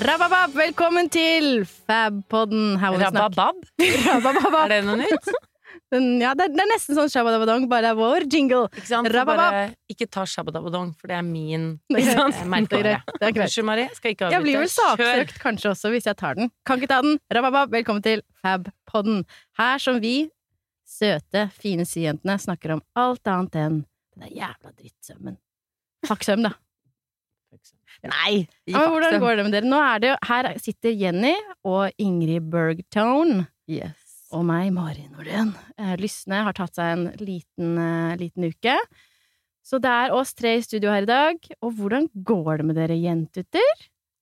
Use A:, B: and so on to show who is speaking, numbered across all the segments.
A: Rababab, velkommen til Fabpodden.
B: Rababab?
A: Rababab.
B: Er det noe nytt?
A: Den, ja, det er, det er nesten sånn shabadabadong, bare det er vår jingle.
B: Ikke sant?
A: Rababab.
B: Ikke ta shabadabadong, for det er min
A: er
B: merkevare.
A: Det er greit.
B: Unnskyld, Marie. Skal ikke
A: Jeg blir vel saksøkt kanskje også hvis jeg tar den. Kan ikke ta den. Rababab, velkommen til Fabpodden. Her som vi, søte, fine syjentene, snakker om alt annet enn den jævla drittsømmen. Fuck søm, da.
C: Nei!
A: Ja, men hvordan går det med dere? Nå er det jo Her sitter Jenny og Ingrid Bergtone.
C: Yes.
A: og meg, Mari Nordén. Eh, Lysne har tatt seg en liten, eh, liten uke. Så det er oss tre i studio her i dag. Og hvordan går det med dere jentutter?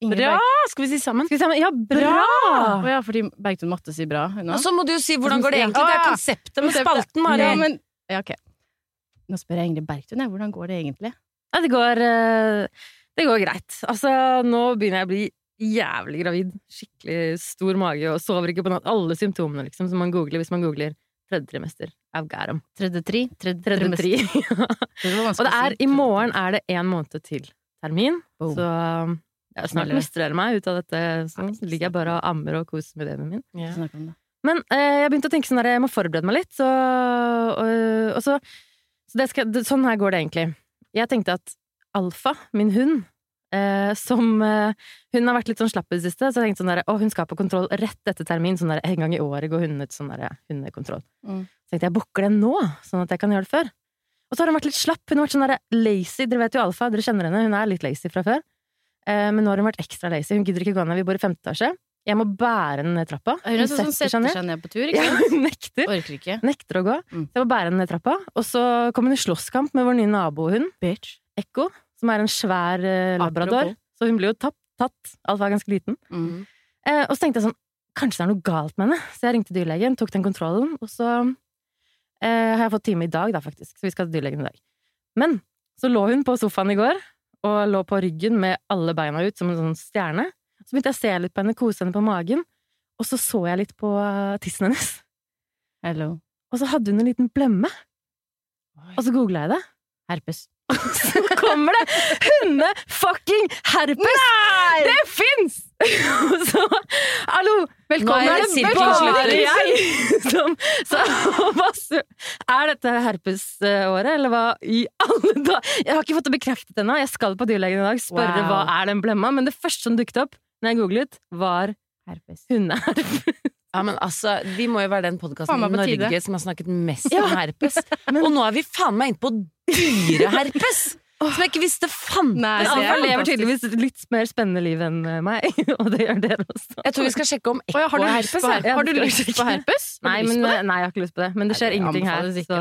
A: Ingrid
B: Bra!
A: Berg-
B: Skal vi si sammen?
A: Skal vi sammen? Ja, bra!
B: Bra!
A: Ja, fordi Bergtun måtte si bra. Hun
B: Og så må du jo si hvordan går det egentlig. Det er konseptet med
A: Konseptet.
B: spalten, Mari.
A: Ja, men, ja, ok. Nå spør jeg Ingrid Bergtun, jeg. Hvordan går det egentlig?
D: Ja, det går, eh, det går greit. Altså, nå begynner jeg å bli jævlig gravid. Skikkelig stor mage og sover ikke på natt. Alle symptomene, liksom, som man googler hvis man googler tredje trimester. 'em.
A: Tredje tri? Tredje,
D: Tredje tri.
A: Det
D: og det er, i morgen er det én måned til termin,
A: Boom.
D: så ja, snart mister dere meg ut av dette. Så ligger jeg bare og ammer og koser med babyen min.
B: Ja.
D: Men eh, jeg begynte å tenke sånn der, jeg må forberede meg litt, så, og, og så, så det skal, Sånn her går det egentlig. Jeg tenkte at Alfa, min hund, eh, som eh, Hun har vært litt sånn slapp i det siste, så jeg tenkte sånn der, å, hun skal på kontroll rett etter termin. Sånn der, en gang i året går hunden ut sånn der, hundekontroll.
A: Mm.
D: Så tenkte jeg booker den nå, sånn at jeg kan gjøre det før. Og så har hun vært litt slapp. Hun har vært sånn der lazy. Dere vet jo Alfa, dere kjenner henne. Hun er litt lazy fra før. Eh, men nå har hun vært ekstra lazy. Hun gidder ikke gå ned. Vi bor i femte etasje. Jeg må bære henne ned trappa.
A: Hun hun setter, som setter seg ned på tur, ikke
D: Ja, hun nekter.
A: Orker ikke.
D: Nekter å gå.
A: Mm.
D: Så jeg må bære henne ned trappa. Og så kom hun i slåsskamp med vår nye nabohund,
A: Bitch.
D: Ekko, som er en svær eh, labrador.
A: Apropos.
D: Så hun ble jo tatt. tatt. Alfa var ganske liten.
A: Mm.
D: Eh, og så tenkte jeg sånn Kanskje det er noe galt med henne? Så jeg ringte dyrlegen, tok den kontrollen, og så eh, har jeg fått time i dag, da, faktisk. Så vi skal til dyrlegen i dag. Men så lå hun på sofaen i går, og lå på ryggen med alle beina ut som en sånn stjerne. Så begynte jeg å se litt på henne, kose henne på magen, og så så jeg litt på eh, tissen hennes.
A: Hello.
D: Og så hadde hun en liten blemme. Og så googla jeg det.
A: Herpes.
D: Så kommer det hunde-fucking herpes! Nei! Det fins! så hallo!
B: Nå
D: Velkommen!
B: er
D: er
B: det
D: det bare jeg som så, Er dette herpesåret, eller hva i alle dager? Jeg har ikke fått det bekreftet ennå. Jeg skal på dyrlegen i dag spørre
A: Wow.
D: hva er den blemma, men det første som dukket opp når jeg googlet, var
A: Herpes.
D: hundeherpes.
B: Ja, men altså, Vi må jo være den podkasten i
A: Norge tide.
B: Som har snakket mest
D: Ja.
B: om herpes. Og nå er vi faen meg inne på dyreherpes! Som jeg ikke visste fantes.
A: Nei,
D: Alfa lever tydeligvis et litt mer spennende liv enn meg, og det gjør dere også.
B: Jeg tror vi skal sjekke om ekko
A: har
B: er herpes.
A: herpes? Har du lyst på herpes?
D: Nei, men, nei, jeg har ikke lyst på det. Men det skjer
A: Nei, det
D: ingenting her. Så...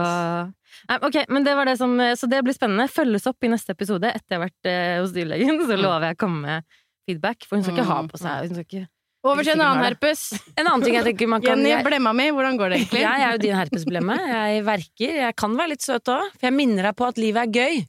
D: Nei, ok, men det var det som, så det blir spennende. Følges opp i neste episode etter jeg har vært eh, hos dyrlegen. Så lover jeg å komme med feedback, for hun skal ikke ha på seg hun skal ikke...
A: Over til en annen herpes.
B: En annen ting jeg tenker man kan
A: Jenny, blemma mi, hvordan går det egentlig?
B: jeg er jo din herpesblemme. Jeg verker. Jeg kan være litt søt òg. For jeg minner deg på at livet er gøy.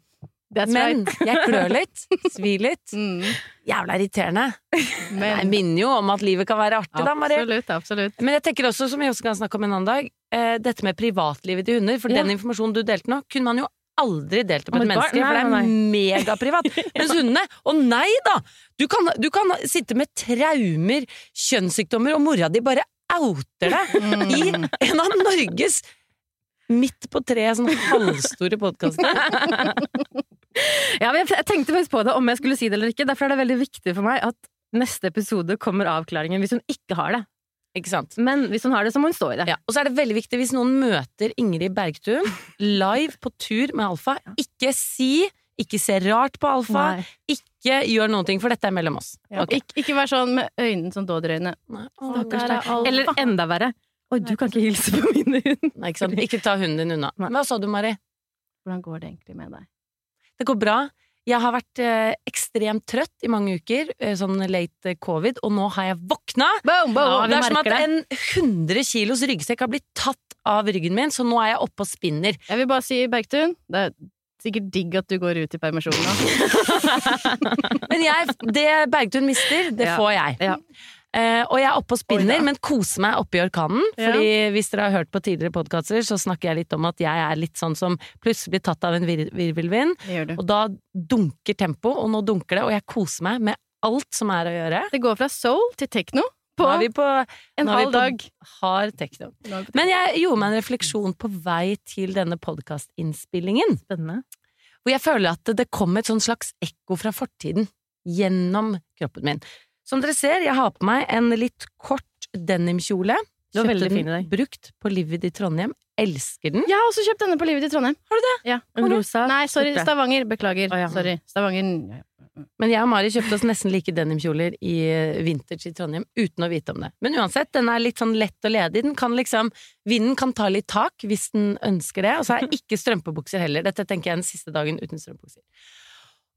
A: That's
B: Men
A: right.
B: jeg klør litt. Svir litt.
A: Mm.
B: Jævla irriterende. Jeg minner jo om at livet kan være artig, da, Marie.
A: absolutt, absolutt.
B: Men jeg tenker også, som vi også kan snakke om en annen dag, eh, dette med privatlivet til hunder. For
D: Ja.
B: den informasjonen du delte nå, kunne man jo aldri delt
D: opp
B: med et menneske, for det er megaprivat. Mens hundene Å nei da! Du kan, du kan sitte med traumer, kjønnssykdommer, og mora di bare outer deg i
A: Mm.
B: en av Norges midt på treet sånn halvstore podkaster.
D: Ja, men jeg tenkte faktisk på det om jeg skulle si det eller ikke. Derfor er det veldig viktig for meg at neste episode kommer avklaringen hvis hun ikke har det.
B: Ikke sant?
D: Men hvis hun har det, så må hun stå i det.
B: Ja, og så er det veldig viktig hvis noen møter Ingrid Bergtun live på tur med Alfa, ikke si, ikke se rart på Alfa,
D: Nei.
B: ikke gjør noen ting, for dette er mellom oss.
A: Ja,
B: Okay.
A: ikke, ikke vær sånn med øynene som dådyrøyne. Er.
D: Eller enda verre. Oi, du kan ikke hilse på min hund.
B: Nei, ikke, sant? ikke ta hunden din unna.
D: Nei.
B: Hva sa du, Mari?
A: Hvordan går det egentlig med deg?
B: Det går bra. Jeg har vært eh, ekstremt trøtt i mange uker, eh, sånn late covid, og nå har jeg våkna!
A: Boom, boom.
D: Ja, vi
B: det er som at
D: merker
B: en 100 kilos ryggsekk har blitt tatt av ryggen min, så nå er jeg oppe og spinner.
A: Jeg vil bare si, Bergtun, det er sikkert digg at du går ut i permisjon nå.
B: Men jeg, det Bergtun mister, det
A: Ja.
B: får jeg.
A: Ja.
B: Eh, og jeg er oppe og spinner,
A: Oi,
B: men koser meg oppi orkanen.
A: Ja.
B: Fordi hvis dere har hørt på tidligere podkaster, så snakker jeg litt om at jeg er litt sånn som plutselig blir tatt av en vir virvelvind, og da dunker tempo, og nå dunker det, og jeg koser meg med alt som er å gjøre.
A: Det går fra soul til techno på
B: Nå er vi på
A: en halv dag.
B: hard tekno. Men jeg gjorde meg en refleksjon på vei til denne podkastinnspillingen. Hvor jeg føler at det kom et sånn slags ekko fra fortiden gjennom kroppen min. Som dere ser, jeg har på meg en litt kort denimkjole. Kjøpte den brukt på Livid i Trondheim. Elsker den.
A: Jeg har også kjøpt denne på Livet i Trondheim.
B: Har du det?
A: Ja.
D: En rosa
A: Nei, sorry. Stavanger. Beklager.
D: Oh, ja.
A: Sorry. Stavanger
B: Men jeg og Mari kjøpte oss nesten like denimkjoler i eh, vintage i Trondheim uten å vite om det. Men uansett, den er litt sånn lett og ledig. Den kan liksom, vinden kan ta litt tak hvis den ønsker det. Og så er ikke strømpebukser heller. Dette tenker jeg den siste dagen uten strømpebukser.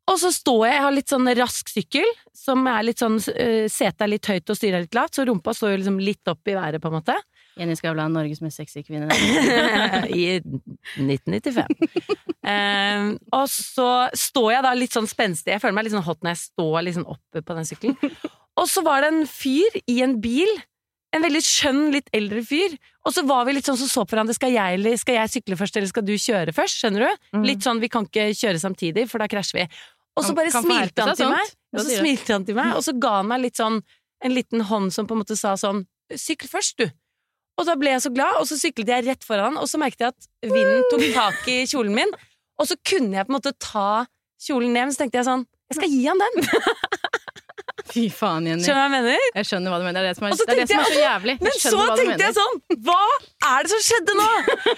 B: Og så står jeg, jeg har litt sånn rask sykkel, som er litt sånn uh, Setet er litt høyt og styret er litt lavt, så rumpa står jo liksom litt opp i været, på en måte.
A: Jenny Skavlan, Norges mest sexy kvinne.
B: I 1995. um, og så står jeg da litt sånn spenstig. Jeg føler meg litt sånn hot når jeg står liksom oppe på den sykkelen. Og så var det en fyr i en bil. En veldig skjønn, litt eldre fyr. Og så var vi litt sånn som så på hverandre. Skal jeg, eller- skal jeg sykle først, eller skal du kjøre først? Skjønner du?
D: Mm.
B: Litt sånn, vi kan ikke kjøre samtidig, for da krasjer vi. Og så bare smilte han til meg. Og så smilte han til meg, og så ga han meg litt sånn en liten hånd som på en måte sa sånn Sykl først, du. Og da ble jeg så glad, og så syklet jeg rett foran han, og så merket jeg at vinden tok tak i kjolen min, og så kunne jeg på en måte ta kjolen ned, men så tenkte jeg sånn Jeg skal gi han den!
A: Fy faen, Jenny.
B: Skjønner du hva jeg mener?
A: Jeg skjønner hva du mener. Det er det som er, det er, det som er så jævlig.
B: Men så
A: hva
B: tenkte jeg sånn Hva er det som skjedde nå?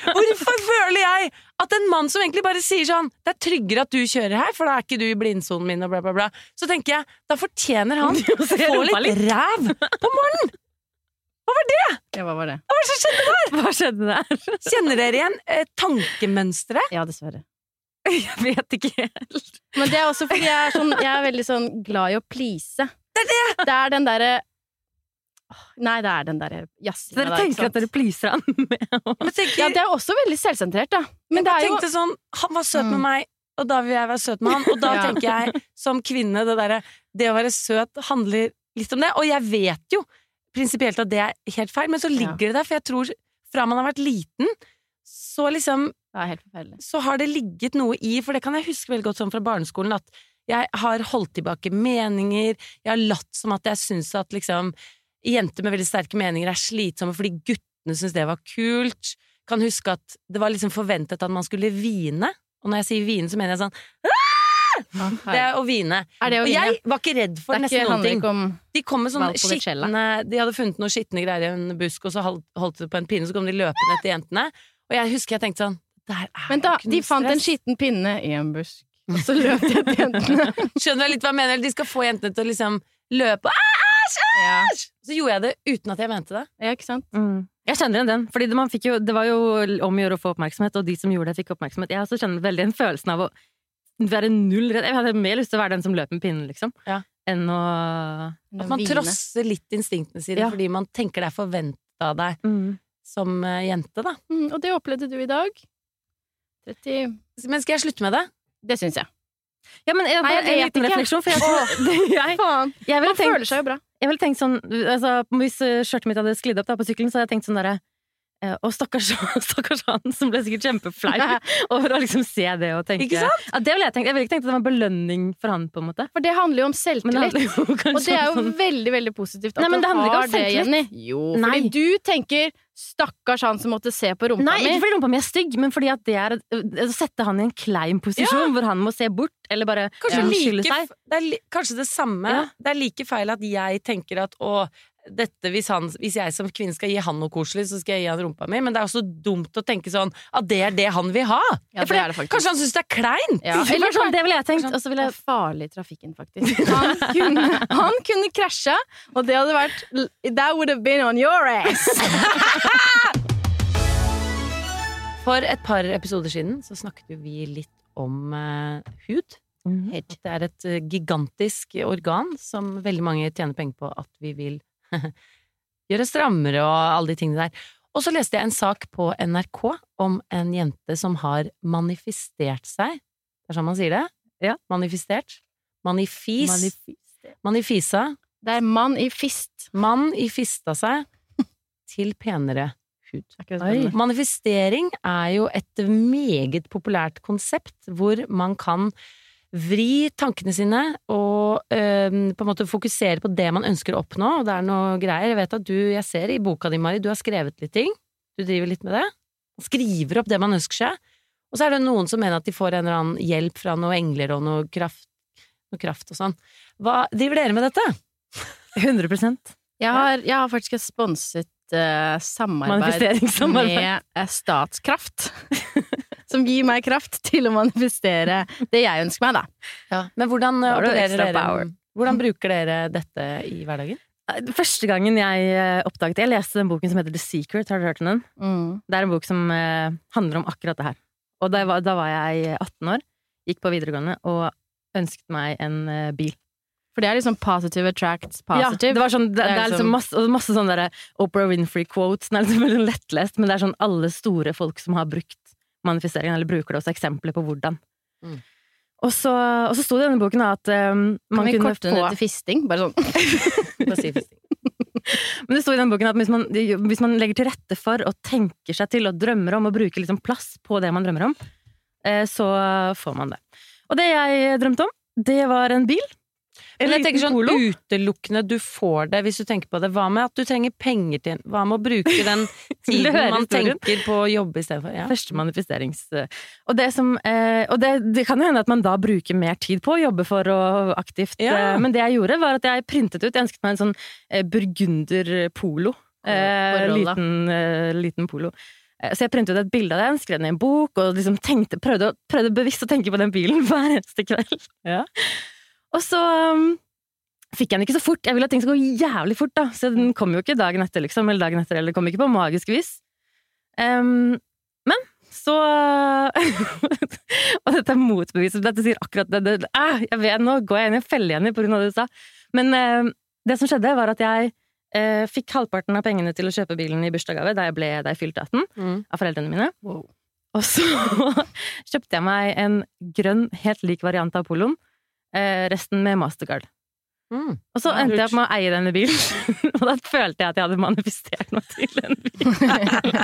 B: Hvorfor føler jeg at en mann som egentlig bare sier sånn Det er tryggere at du kjører her, for da er ikke du i blindsonen min, og bla, bla, bla. Så tenker jeg, da fortjener han å få litt ræv på morgenen!
A: Ja, hva var det?
B: Hva var det som skjedde der?
D: Hva skjedde der?
B: Kjenner dere igjen eh, tankemønsteret?
A: Ja, dessverre.
D: Jeg vet ikke helt.
A: Men det er også fordi jeg er, sånn, jeg er veldig sånn glad i å please. Det er det! Det er den derre Nei, det er den derre jazzinga
D: Dere tenker at dere pleaser han med å
B: tenker,
A: Ja, det er også veldig selvsentrert, da. Men det er
B: jeg
A: jo
B: tenkte sånn Han var søt
A: Mm.
B: med meg, og da vil jeg være søt med han. Og da
A: Ja.
B: tenker jeg som kvinne det derre Det å være søt handler litt om det. Og jeg vet jo prinsipielt at det er helt feil, men så ligger det der, for jeg tror fra man har vært liten, så liksom
A: Det er helt
B: så har det ligget noe i, for det kan jeg huske veldig godt sånn fra barneskolen, at jeg har holdt tilbake meninger, jeg har latt som at jeg syns at liksom jenter med veldig sterke meninger er slitsomme fordi guttene syns det var kult. Kan huske at det var liksom forventet at man skulle hvine, og når jeg sier hvine, så mener jeg sånn Det er å hvine.
A: Er det å
B: Og jeg var ikke redd for
A: er
B: nesten noen ting. De kom med sånne skitne De hadde funnet noen skitne greier i en busk, og så holdt, de det på en pinne, så kom de løpende etter jentene. Og jeg husker jeg tenkte sånn
A: Men da,
B: ikke
A: de
B: fant
A: fant en
B: stress.
A: skitten pinne i en busk, og så løp de etter jentene.
B: Skjønner jeg litt hva jeg mener? De skal få jentene til å liksom løpe Æsj!
A: Ja.
B: Æsj! Så gjorde jeg det uten at jeg mente det.
A: ja, ikke sant?
D: Mm. Jeg kjenner igjen den. Fordi det, jo, det var jo om å gjøre å få oppmerksomhet, og de som gjorde det, fikk oppmerksomhet. Jeg også kjenner veldig den følelsen av å være null redd. Jeg hadde mer lyst til å være den som løp med pinnen, liksom,
B: Ja.
D: enn å
B: At man trosser litt instinktene sine
D: Ja.
B: fordi man tenker det er forventa av deg
D: mm.
B: som eh, jente, da.
A: Mm, og det opplevde du i dag. 30
B: Men skal jeg slutte med det?
A: Det syns jeg.
D: Ja, men jeg,
A: Nei, jeg jeg,
D: refleksjon, for jeg, jeg,
A: Faen!
D: jeg
A: Man
D: tenkt
A: føler seg jo bra.
D: Jeg ville tenkt sånn altså, Hvis eh, skjørtet mitt hadde sklidd opp da på sykkelen, så hadde jeg tenkt sånn derre og stakkars, stakkars han som ble sikkert kjempeflau over å liksom se det og tenke
B: Ikke?
D: Ja, det ville jeg tenkt. Jeg ville ikke tenkt at det var en belønning for han, på en måte.
A: For det handler jo om
D: det
A: selvtillit.
D: jo
A: Og det er jo
D: sånn
A: veldig veldig positivt at
D: Nei, men
A: du har det. Jenny. Jo,
D: Nei.
A: fordi du tenker 'stakkars han som måtte se på rumpa
D: Nei,
A: mi'.
D: ikke fordi rumpa mi er stygg, men fordi at det er å sette han i en klein posisjon hvor han må se bort, eller bare unnskylde
B: like,
D: seg.
B: det er kanskje det samme.
D: Ja.
B: Det er like feil at jeg tenker at å, dette, hvis, han, hvis jeg som kvinne skal gi han noe koselig, så skal jeg gi han rumpa mi. Men det er også dumt å tenke sånn at det er det han vil ha.
A: Ja, det er det faktisk.
B: Kanskje han syns det er kleint?
A: Ja,
D: Eller sånn, det ville jeg tenkt. Og så ville jeg
A: farlig i trafikken, faktisk. Han kunne, han kunne krasja, og det hadde vært That would have been on your ass!
B: For et par episoder siden så snakket vi litt om uh, hud. At det er et eh, gigantisk organ som veldig mange tjener penger på at vi vil gjøre strammere og alle de tingene der. Og så leste jeg en sak på NRK om en jente som har manifestert seg. Det er sånn man sier det?
D: Ja.
B: Manifestert. Manifis. Manifisa.
A: Det er mann i fist.
B: Mann i fista seg til penere hud.
A: Er?
B: Manifestering er jo et meget populært konsept hvor man kan vri tankene sine og øhm, på en måte fokusere på det man ønsker å oppnå. Og det er noe greier. Jeg vet at du, jeg ser i boka di, Mari, du har skrevet litt ting. Du driver litt med det. Skriver opp det man ønsker seg. Og så er det noen som mener at de får en eller annen hjelp fra noen engler og noe kraft, noe kraft og sånn. Hva driver dere med dette?
D: 100%
A: Jeg har, jeg har faktisk et sponset uh, samarbeid med eh, Statskraft. som gir meg kraft til å manifestere det jeg ønsker meg, da.
B: Men hvordan
D: Da
B: opererer dere? Hvordan bruker dere dette i hverdagen?
D: Første gangen jeg eh, oppdaget det, jeg leste den boken som heter The Secret. Har du hørt om den? Det er en bok som eh, handler om akkurat det her. Og da var, da var jeg 18 år, gikk på videregående og ønsket meg en eh, bil.
A: For det er liksom positive attracts positive.
D: Ja, det, var sånn, det,
A: Det er
D: liksom
A: liksom-
D: masse, masse sånne der Oprah Winfrey-quotes. Den er liksom veldig lettlest, men det er sånn alle store folk som har brukt manifesteringen, eller bruker det også, eksempler på hvordan.
B: Mm.
D: Og, så, og så sto det i denne boken at um,
A: Kan vi korte
D: få
A: ned til fisting? Bare sånn.
B: Bare si fisting.
D: Men det sto i denne boken at hvis man, hvis man legger til rette for og tenker seg til og drømmer om og bruker liksom plass på det man drømmer om, eh, så får man det. Og det jeg drømte om, det var en bil. En
B: Men jeg tenker sånn
D: Polo.
B: utelukkende du får det hvis du tenker på det. Hva med at du trenger penger til Hva med å bruke den tiden man tenker på å jobbe istedenfor? Ja.
D: Første manifesterings... Og, det, som, eh, og det, det kan jo hende at man da bruker mer tid på å jobbe for å aktivt
B: Ja.
D: eh, Men det jeg gjorde, var at jeg printet ut Jeg ønsket meg en sånn eh, burgunder-polo. Eh, liten, eh, liten polo. Eh, Så jeg printet ut et bilde av den, skrev den i en bok, og liksom tenkte, prøvde, prøvde bevisst å tenke på den bilen hver eneste kveld.
B: Ja.
D: Og så um, fikk jeg den ikke så fort. Jeg ville at ting skulle gå jævlig fort, da. Så den kom jo ikke dagen etter, liksom. Eller dagen etter, eller det kom ikke på magisk vis. Um, men så Og dette er motbevis. Dette sier akkurat det. det ah, jeg vet, nå går jeg inn i en felle igjen av det du sa. Men uh, det som skjedde, var at jeg uh, fikk halvparten av pengene til å kjøpe bilen i bursdagsgave da jeg, ble, da jeg fylte 18,
B: Mm.
D: av foreldrene mine. Og så kjøpte jeg meg en grønn, helt lik variant av poloen. Eh, resten med Mastercard.
B: Mm.
D: Og så endte jeg opp med å eie denne bilen. og da følte jeg at jeg hadde manifestert noe til den bilen.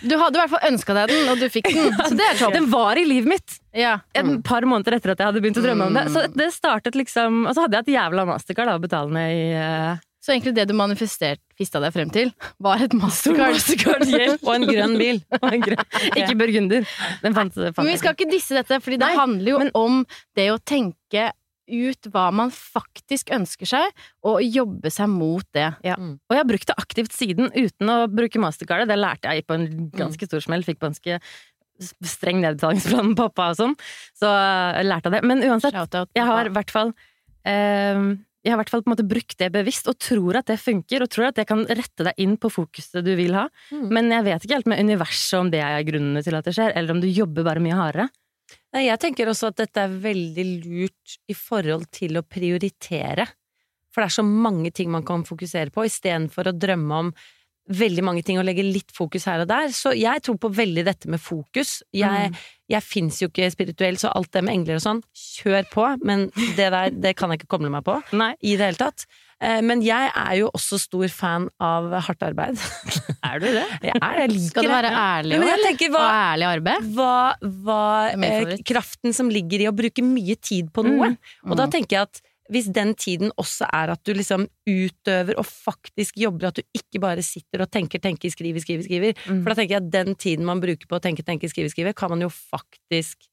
A: Du hadde i hvert fall ønska deg den, og du fikk den. Så det er topp.
D: Den var i livet mitt
A: Ja.
D: et par måneder etter at jeg hadde begynt å drømme om det. Så det startet liksom Og så hadde jeg et jævla mastercard da, å betale ned i uh,
A: Så egentlig det du manifesterte deg frem til, var et mastercard.
D: mastercard-gjeld.
B: Og en grønn bil.
D: Og en grønn. Ikke burgunder. Den fant, fant
A: Men vi skal ikke disse dette, for det handler jo
D: men-
A: om det å tenke ut hva man faktisk ønsker seg, og jobbe seg mot det.
D: Ja. Og jeg har brukt det aktivt siden, uten å bruke mastercardet. Det lærte jeg på en ganske stor smell. Fikk på en ganske streng nedbetalingsplan med pappa og sånn. Så jeg lærte jeg det. Men uansett, jeg har i hvert fall eh, Jeg har i hvert fall på en måte brukt det bevisst, og tror at det funker, og tror at det kan rette deg inn på fokuset du vil ha.
B: Mm.
D: Men jeg vet ikke helt med universet om det er grunnene til at det skjer, eller om du jobber bare mye hardere.
B: Nei, jeg tenker også at dette er veldig lurt i forhold til å prioritere. For det er så mange ting man kan fokusere på, istedenfor å drømme om veldig mange ting og legge litt fokus her og der. Så jeg tror på veldig dette med fokus. Jeg, jeg fins jo ikke spirituell, så alt det med engler og sånn, kjør på. Men det der, det kan jeg ikke koble meg på
D: Nei.
B: i det hele tatt. Eh, Men jeg er jo også stor fan av hardt arbeid.
D: Er du det?
B: Jeg er det, jeg liker
A: Skal du være ærlig òg, eller?
B: tenker,
A: Og ærlig arbeid?
B: hva, hva eh, kraften som ligger i å bruke mye tid på noe. Og da
A: Mm.
B: tenker jeg at hvis den tiden også er at du liksom utøver og faktisk jobber, at du ikke bare sitter og tenker, tenker, skriver, skriver, skriver.
D: Mm.
B: For da tenker jeg at den tiden man bruker på å tenke, tenke, skrive, skrive, kan man jo faktisk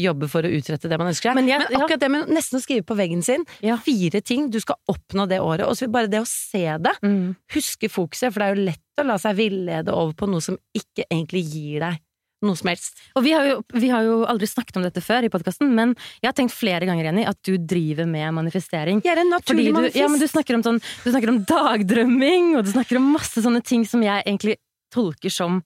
B: jobbe for å utrette det man ønsker seg.
D: Men
B: Men,
D: akkurat ja.
B: det med nesten å skrive på veggen sin,
D: Ja.
B: fire ting du skal oppnå det året, og så bare det å se det,
D: Mm.
B: huske fokuset, for det er jo lett å la seg villede over på noe som ikke egentlig gir deg noe som helst.
D: Og vi har, jo, vi har jo aldri snakket om dette før i podkasten, men jeg har tenkt flere ganger Jenny, at du driver med manifestering.
B: Jeg er en naturlig
D: du,
B: manifest.
D: ja, men du, snakker om sånn, du snakker om dagdrømming, og du snakker om masse sånne ting som jeg egentlig tolker som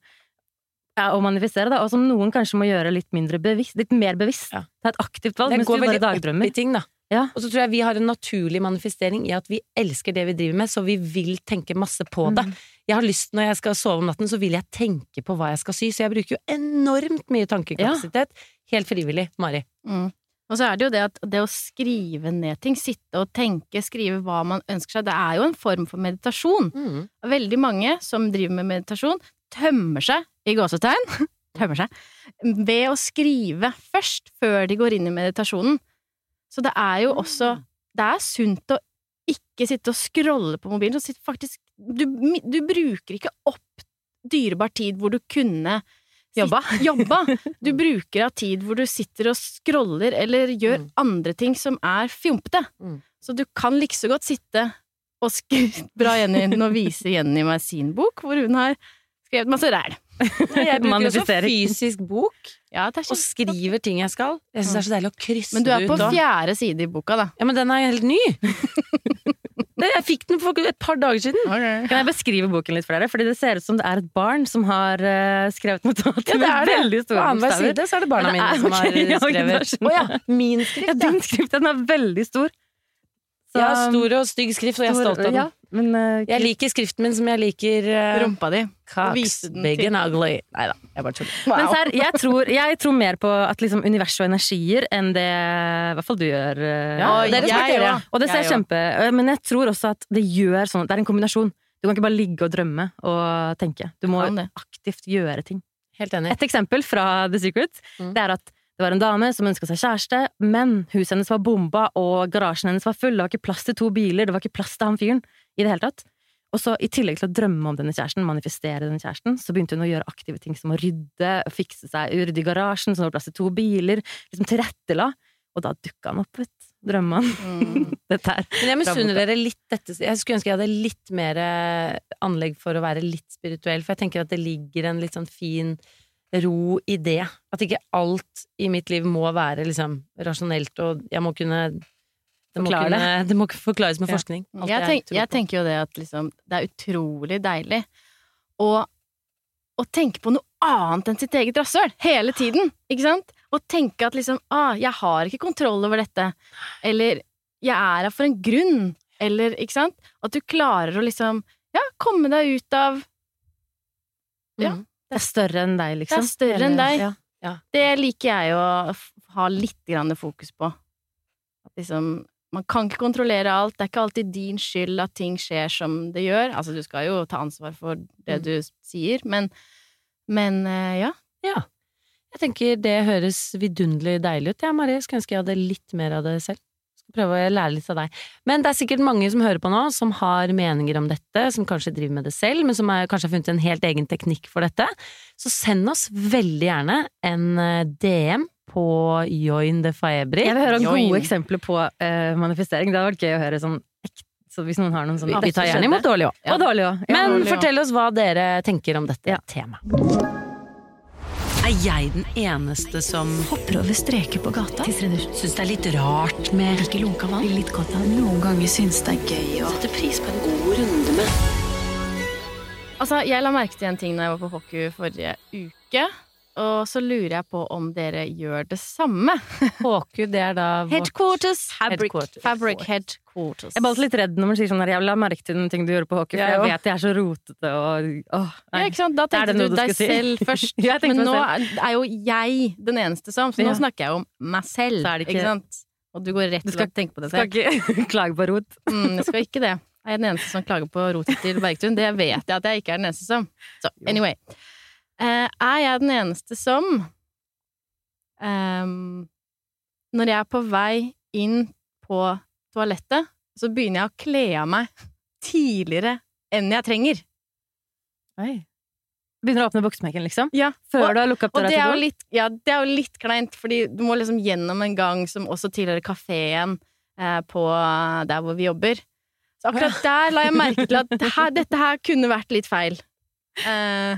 D: ja, å manifestere, da, og som noen kanskje må gjøre litt mindre bevisst, litt mer bevisst.
B: Ja.
D: Ta et aktivt valg,
B: Det
D: mens
B: går
D: du bare
B: veldig
D: dagdrømmer.
B: i ting, da.
D: Ja.
B: Og så tror jeg vi har en naturlig manifestering i at vi elsker det vi driver med, så vi vil tenke masse på det.
D: Mm.
B: Jeg har lyst, Når jeg skal sove om natten, så vil jeg tenke på hva jeg skal sy, så jeg bruker jo enormt mye tankekapasitet. Helt frivillig, Mari.
A: Mm. Og så er det jo det at det å skrive ned ting, sitte og tenke, skrive hva man ønsker seg, det er jo en form for meditasjon. Veldig mange som driver med meditasjon, tømmer seg, i gåsetegn, tømmer seg, ved å skrive først, før de går inn i meditasjonen. Så det er jo også Det er sunt å ikke sitte og scrolle på mobilen. Så faktisk du, du bruker ikke opp dyrebar tid hvor du kunne
D: Jobba.
A: jobba. Du bruker av tid hvor du sitter og scroller eller gjør
B: Mm.
A: andre ting som er fjompete.
B: Mm.
A: Så du kan like så godt sitte og skrive bra Jenny nå viser Jenny meg sin bok, hvor hun har skrevet masse ræl.
B: Jeg bruker også fysisk bok
A: Ja, det
B: og skriver ting jeg skal. Jeg syns det er så deilig å krysse
A: Men du er på
B: ut.
A: fjerde side i boka, da.
B: Ja, men den er helt ny! Jeg fikk den for et par dager siden.
D: Kan jeg beskrive boken litt for dere? Fordi det ser ut som det er et barn som har uh, skrevet notater
B: Ja, det
D: med
B: er det.
D: veldig
B: På
D: store
B: annenhver side så er det barna mine som har skrevet. Å ja, min skrift,
D: Ja, din skrift den er veldig stor. Så-
B: Ja, stor og stygg skrift, og jeg er stolt av den.
D: Ja, men, uh,
B: Jeg liker skriften min som jeg liker uh,
A: Rumpa di.
B: Cocks, big and ugly. Nei da, jeg bare tuller.
D: Men serr, jeg, tror- jeg tror mer på at liksom univers og energier enn det i hvert fall du gjør. Uh,
B: Ja,
A: Og
B: dere
A: jeg
B: ja.
D: Og det ser
A: Jeg
D: kjempe Men jeg tror også at det gjør sånn Det er en kombinasjon. Du kan ikke bare ligge og drømme og tenke. Du må aktivt gjøre ting.
B: Helt enig.
D: Et eksempel fra The Secret
B: Mm.
D: Det er at det var en dame som ønska seg kjæreste, men huset hennes var bomba, og garasjen hennes var full. Det var ikke plass til to biler, det var ikke plass til han fyren i det hele tatt. Og så i tillegg til å drømme om denne kjæresten, manifestere denne kjæresten, så begynte hun å gjøre aktive ting som å rydde, fikse seg rydde i garasjen, så det var plass til to biler, liksom tilrettela. Og da dukka han opp, vet du. Drømmene.
A: Mm.
D: Dette her.
B: Men jeg misunner dere litt dette. Jeg skulle ønske jeg hadde litt mer eh, anlegg for å være litt spirituell, for jeg tenker at det ligger en litt sånn fin ro i det. At ikke alt i mitt liv må være liksom rasjonelt, og jeg må kunne det må, kunne, det må forklares med
D: Ja.
B: forskning. Alt
A: Jeg, tenk, jeg,
B: jeg
A: tenker jo det at liksom, det er utrolig deilig å, å tenke på noe annet enn sitt eget rasshøl hele tiden, ikke sant? Å tenke at liksom ah, 'jeg har ikke kontroll over dette', eller 'jeg er her for en grunn', eller ikke sant? At du klarer å liksom ja, komme deg ut av Ja.
B: Mm.
D: Det er større enn deg, liksom.
A: Det er større enn deg.
D: Ja.
A: Det liker jeg å ha litt grann fokus på. At liksom, man kan ikke kontrollere alt. Det er ikke alltid din skyld at ting skjer som det gjør. Altså, du skal jo ta ansvar for det
B: Mm.
A: du sier, men, men eh, ja.
B: Ja. Jeg tenker det høres vidunderlig deilig ut. Ja, Marie, skulle ønske jeg hadde litt mer av det selv. Skal prøve å lære litt av deg. Men det er sikkert mange som hører på nå, som har meninger om dette, som kanskje driver med det selv, men som er, kanskje har funnet en helt egen teknikk for dette. Så send oss veldig gjerne en eh, DM på Join de Faebri.
D: Jeg vil høre om
A: Join.
D: gode eksempler på uh, manifestering. Det hadde vært gøy å høre sånn ekte så hvis noen har noen sånne
B: Vi tar gjerne imot dårlig òg.
D: Og dårlig òg. Ja.
B: Men
A: dårlig,
B: fortell oss hva dere tenker om dette
D: Ja.
B: temaet.
E: Er jeg den eneste som
F: Hopper over streker på gata.
E: syns det er litt rart med
F: Ikke lunka vann. Litt godt av Noen ganger syns det er gøy å
E: Setter pris på en god runde med
A: Altså, jeg la merke til en ting da jeg var på hockey forrige uke, og så lurer jeg på om dere gjør det samme.
B: HQ, det er da vårt-
A: Headquarters. Fabric,
B: Headquarters.
A: fabric headquarters.
D: Jeg er bare litt redd når man sier sånn der, jeg vil ha merke til den ting du gjorde på HQ, for
B: Jeg
D: jeg vet jeg er så rotete og åh,
A: Ja, ikke sant? Da tenkte du
D: du
A: deg
D: si.
A: selv først. Men nå
D: selv.
A: er jo jeg den eneste som, så nå
D: Ja.
A: snakker jeg om meg selv. Ikke...
D: ikke-
A: sant? Og du går rett
D: Du
A: til å tenke på det
D: Skal ikke klage på rot.
A: Mm, jeg skal ikke det. Jeg er den eneste som klager på rotet til Bergtun. Det vet jeg at jeg ikke er den eneste som. Så anyway. Eh, er jeg den eneste som um, Når jeg er på vei inn på toalettet, så begynner jeg å kle av meg tidligere enn jeg trenger.
D: Begynner å åpne buksemekken, liksom.
A: Ja.
D: Før
A: Og-
D: du har lukka opp døra
A: det
D: til do.
A: ja, det er jo litt kleint, fordi du må liksom gjennom en gang som også tilhører kafeen eh, på der hvor vi jobber. Så akkurat der la jeg merke til at det her, dette her kunne vært litt feil. Eh,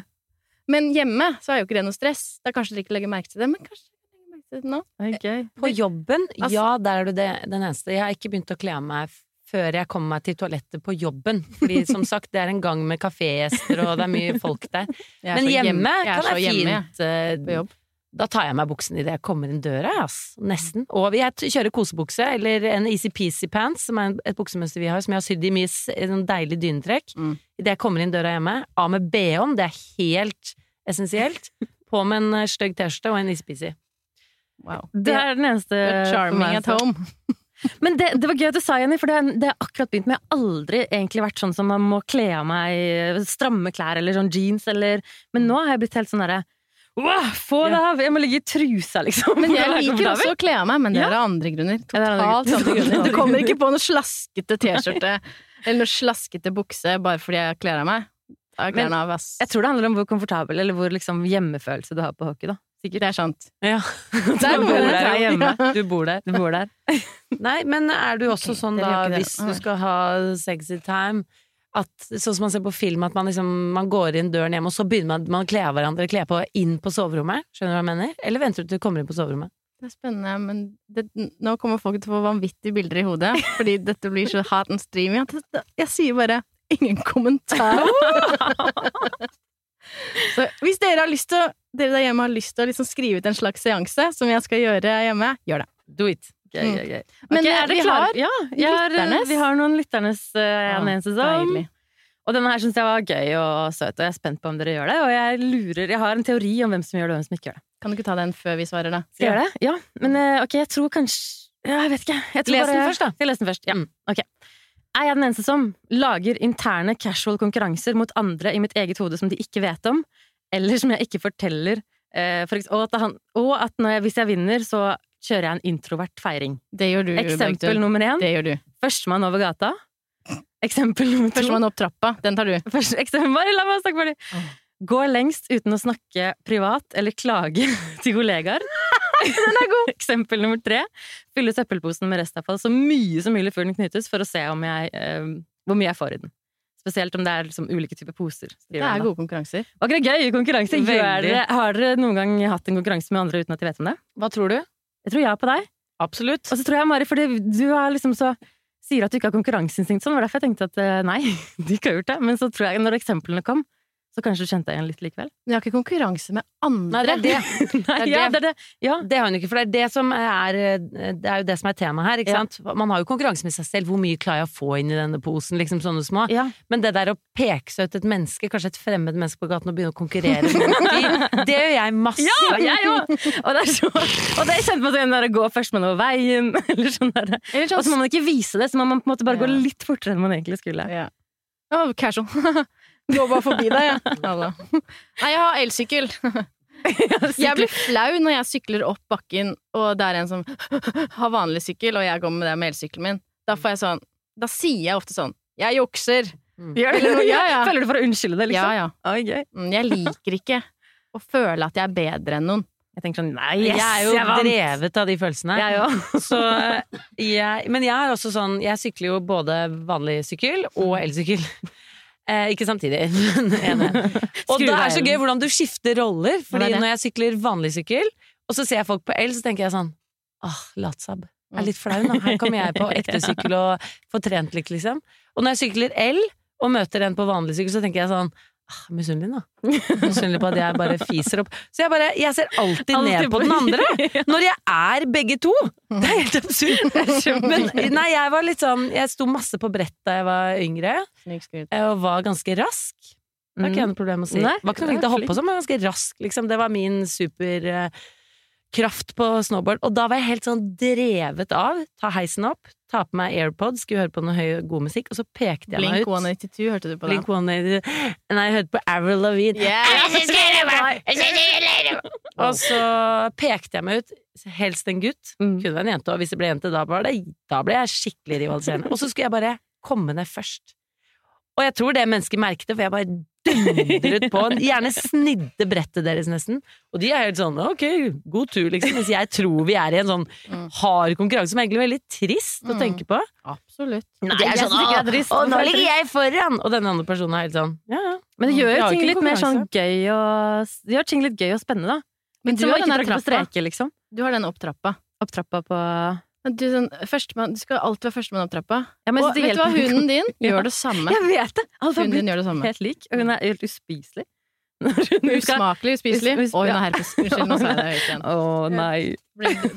A: men hjemme så er jo ikke det noe stress. Da kanskje dere ikke legger merke til det, men kanskje dere legger merke til det nå.
D: Ok.
B: På jobben,
A: Altså-
B: ja, der er du det, den eneste. Jeg har ikke begynt å kle av meg før jeg kommer meg til toalettet på jobben. Fordi som sagt, det er en gang med kafégjester, og det er mye folk der.
A: Er
B: Men hjemme,
A: hjemme
B: kan
A: så
B: fint.
A: hjemme, jeg,
B: Da tar jeg meg buksen idet jeg kommer inn døra, ass. Nesten. Og jeg kjører kosebukse, eller en easy-peasy pants, som er et buksemønster vi har, som jeg har sydd i mye s- en sånn deilig dynetrekk.
A: Mm.
B: Idet jeg kommer inn døra hjemme. Av med bh-en, det er helt essensielt. På med en eh, stygg T-skjorte og en easy-peasy.
A: Wow.
D: Det er den eneste
A: charming at home.
D: Men det, det var gøy at du sa, Jenny, for det, det har akkurat begynt med. Jeg har aldri egentlig vært sånn som man må kle av meg stramme klær eller sånn jeans eller Men nå har jeg blitt helt sånn derre Wow, få det av! Jeg må ligge i trusa, liksom.
A: Men jeg liker også å kle av meg, men det er av andre grunner.
D: Er
A: Totalt andre grunner. Du kommer ikke på noe slaskete T-skjorte eller noe slaskete bukse bare fordi jeg kler av meg. Da
D: Men
A: jeg av, ass.
D: Jeg tror det handler om hvor komfortabel eller hvor liksom hjemmefølelse du har på hockey, da.
A: Sikkert det er sant.
B: Ja.
A: Det er
B: Du bor der, hjemme. Du bor der.
D: Du bor der.
B: Nei, men er du også
A: okay,
B: sånn da, hvis du skal ha sexy time, at sånn som man ser på film, at man liksom man går inn døren hjemme, og så begynner man, man å kle av hverandre, kle på inn på soverommet? Skjønner du hva jeg mener? Eller venter du til du kommer inn på soverommet?
A: Det er spennende, men det, nå kommer folk til å få vanvittige bilder i hodet, fordi dette blir så hot and streamy Jeg, jeg sier bare ingen kommentar. så hvis dere har lyst til dere der hjemme har lyst til å liksom skrive ut en slags seanse som jeg skal gjøre hjemme, gjør det.
B: Do it!
D: Gøy,
A: Mm.
D: gøy.
A: Men eh,
D: er det
A: vi har
D: ja, har, vi har noen lytternes uh, en eneste som. Og denne her syns jeg var gøy og søt, og jeg er spent på om dere gjør det. Og jeg lurer, jeg har en teori om hvem som gjør det, og hvem som ikke gjør det.
A: Kan du ikke ta den før vi svarer, da?
D: Skal jeg gjøre det? Ja. Men eh, ok, jeg tror kanskje ja, Jeg vet ikke. Jeg
B: Les den
D: bare-
B: først, da.
D: Skal jeg lese den først? Ja.
B: Mm.
D: Ok. Er jeg den eneste som lager interne casual konkurranser mot andre i mitt eget hode som de ikke vet om, eller som jeg ikke forteller eh, for og, at han, og at jeg, hvis jeg vinner, så kjører jeg en introvert feiring.
A: Det gjør du,
D: Eksempel
A: Bergtun.
D: nummer én.
A: Det gjør du.
D: Førstemann over gata. Eksempel nummer to.
A: Førstemann opp trappa. Den tar du.
D: Først, eksempel, bare la meg snakke ferdig. Gå lengst uten å snakke privat eller klage til kollegaer. Den er god! Eksempel nummer tre. Fylle søppelposen med restavfall så mye som mulig før den knyttes, for å se om jeg, eh, hvor mye jeg får i den. Spesielt om det er liksom ulike typer poser.
A: Det er gode konkurranser.
D: Det gøy konkurranse? Gjør
B: Veldig.
D: dere, har dere noen gang hatt en konkurranse med andre uten at de vet om det?
B: Hva tror du?
D: Jeg tror ja på deg.
B: Absolutt.
D: Og så tror jeg, Mari, fordi du er liksom så sier at du ikke har konkurranseinstinkt sånn, var derfor jeg tenkte at eh, nei, du ikke har gjort det. Men så tror jeg, når eksemplene kom, så kanskje du kjente deg igjen litt likevel.
A: Men jeg har ikke konkurranse med
B: Nei,
A: andre.
B: det er det.
D: Nei,
B: Det er
D: ja,
B: det.
D: det er det. Ja.
B: Det har hun ikke, for det er det som er Det er jo det som er temaet her, ikke sant? Man har jo konkurranse med seg selv. Hvor mye klarer jeg å få inn i denne posen? Liksom sånne små. Men det der å peke seg ut et menneske, kanskje et fremmed menneske på gaten, og begynne å konkurrere med de, det gjør jeg masse.
D: Ja, jeg òg! Og det er så Og det kjente meg sånn der å gå førstemann over veien, eller sånn der.
A: Eller
D: Og så må man ikke vise det, så må man på en måte bare gå litt fortere enn man egentlig skulle.
A: Ja. Oh, casual. Går bare forbi deg, jeg. Ja. Nei, jeg har elsykkel. Jeg blir flau når jeg sykler opp bakken, og det er en som har vanlig sykkel, og jeg går med det med elsykkelen min. Da får jeg sånn Da sier jeg ofte sånn Jeg jukser!
D: Mm.
A: Eller ja, ja.
D: Føler du for å unnskylde det, liksom?
A: ja.
D: ja. gøy.
A: Mm, Jeg liker ikke å føle at jeg er bedre enn noen.
D: Jeg tenker sånn Nei,
B: jeg er jo
D: vant!
B: drevet av de følelsene.
D: Jeg òg.
B: Så eh, jeg, men jeg er også sånn Jeg sykler jo både vanlig sykkel og elsykkel. Eh, ikke samtidig, men. Og det er så gøy hvordan du skifter roller. Fordi
D: det
B: når jeg sykler vanlig sykkel, og så ser jeg folk på el, så tenker jeg sånn Åh, latsabb. Jeg er litt flau nå. Her kommer jeg på ekte sykkel og får trent litt, liksom. Og når jeg sykler el og møter en på vanlig sykkel, så tenker jeg sånn Misunnelig, da. Misunnelig på at jeg bare fiser opp. Så jeg bare Jeg ser alltid,
D: Alltid
B: ned på den andre! Når jeg er begge to! Det er helt absurd. Men nei, jeg var litt sånn Jeg sto masse på brett da jeg var yngre, og var ganske rask. Det var ikke jeg noe problem å si.
D: Mm. Nei,
B: var ikke noe
D: det
B: flink til å
D: er
B: hoppe og sånn, men ganske rask, liksom. Det var min superkraft på snowboard. Og da var jeg helt sånn drevet av. Ta heisen opp, ta på meg AirPods, skulle høre på noe høy, god musikk, og så pekte jeg meg ut.
A: Blink 182 hørte du på?
B: Blink 182. Nei, jeg hørte på Avril Lavigne. Og så pekte jeg meg ut, helst en gutt.
D: Mm.
B: Kunne være en jente, og hvis det ble jente, da, var det, da ble jeg skikkelig rivaliserende. Og så skulle jeg bare komme ned først. Og jeg tror det mennesket merket det, for jeg bare dundret på. Gjerne snidde brettet deres, nesten. Og de er helt sånn ok, god tur, liksom. Mens jeg tror vi er i en sånn
A: Mm.
B: hard konkurranse som er egentlig veldig trist å
A: Mm.
B: tenke på.
A: Absolutt.
B: Nei,
D: jeg
B: det er sånn, å, å, nå
D: er
B: ligger jeg foran! Og denne andre personen er helt sånn, ja, ja.
D: Men det gjør jo ting litt mer sånn gøy og Det gjør ting litt gøy og spennende, da.
A: Men du har den
D: opptrappa. på liksom.
A: Du har den opp trappa.
D: På
A: Du, sånn, førstemann, du skal alltid være førstemann opp trappa.
D: Ja, men
A: Og vet du hva, hunden din gjør det samme.
D: Jeg vet det! Altså,
A: Hunden din gjør det samme.
D: helt lik, og hun er helt uspiselig.
A: Usmakelig, uspiselig.
D: Us- us-
A: Og hun har herpes. Unnskyld, nå sa jeg det høyt igjen.
D: Å nei.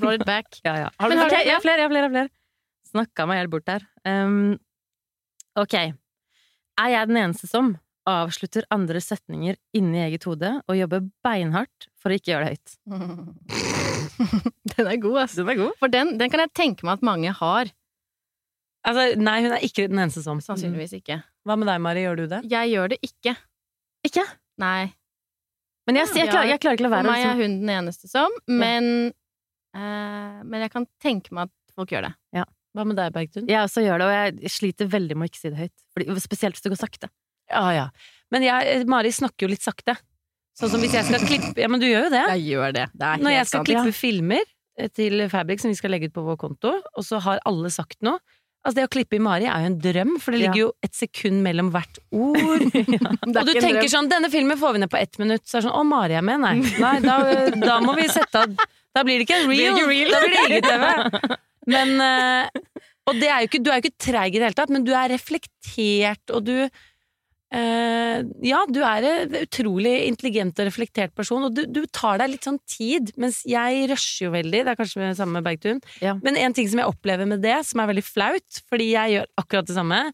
A: Blow it back.
D: Ja, ja. Har du,
A: Men har
D: okay,
A: du
D: jeg har flere, jeg har flere. Jeg har flere. Snakka meg helt bort der. Um, ok. Er jeg den eneste som avslutter andre setninger inni eget hode og jobber beinhardt for å ikke gjøre det høyt?
A: Den er god, altså.
D: Den er god.
A: For den, den kan jeg tenke meg at mange har.
B: Altså, nei, hun er ikke den eneste som.
A: Sannsynligvis ikke.
B: Hva med deg, Mari? Gjør du det?
A: Jeg gjør det ikke.
D: Ikke?
A: Nei.
D: Men jeg, jeg, klarer, jeg klarer ikke å la være For
A: meg er
D: liksom,
A: hun den eneste som, men eh, Men jeg kan tenke meg at folk gjør det.
B: Hva med deg, Bergtun?
D: Jeg også gjør det, og jeg sliter veldig med å ikke si det høyt. Fordi, spesielt hvis det går sakte.
B: Ja, ja. Men jeg, Mari snakker jo litt sakte. Sånn som hvis jeg skal klippe Ja, men du gjør jo det.
A: Jeg gjør det. Det
B: Når jeg skal
A: sant.
B: klippe filmer eh, til Fabrik som vi skal legge ut på vår konto, og så har alle sagt noe Altså Det å klippe i Mari er jo en drøm, for det
D: Ja.
B: ligger jo et sekund mellom hvert ord.
A: Er
B: Og du tenker sånn 'Denne filmen får vi ned på ett minutt', så er det sånn 'Å, Mari er med', nei. nei da, da må vi sette av Da blir det ikke en real da blir det IGTV. Men eh, Og det er jo ikke, du er jo ikke treig i det hele tatt, men du er reflektert, og du eh, Ja, du er en utrolig intelligent og reflektert person, og du, du tar deg litt sånn tid, mens jeg rusher jo veldig. Det er kanskje det samme med Bergtun.
D: Ja.
B: Men en ting som jeg opplever med det, som er veldig flaut, fordi jeg gjør akkurat det samme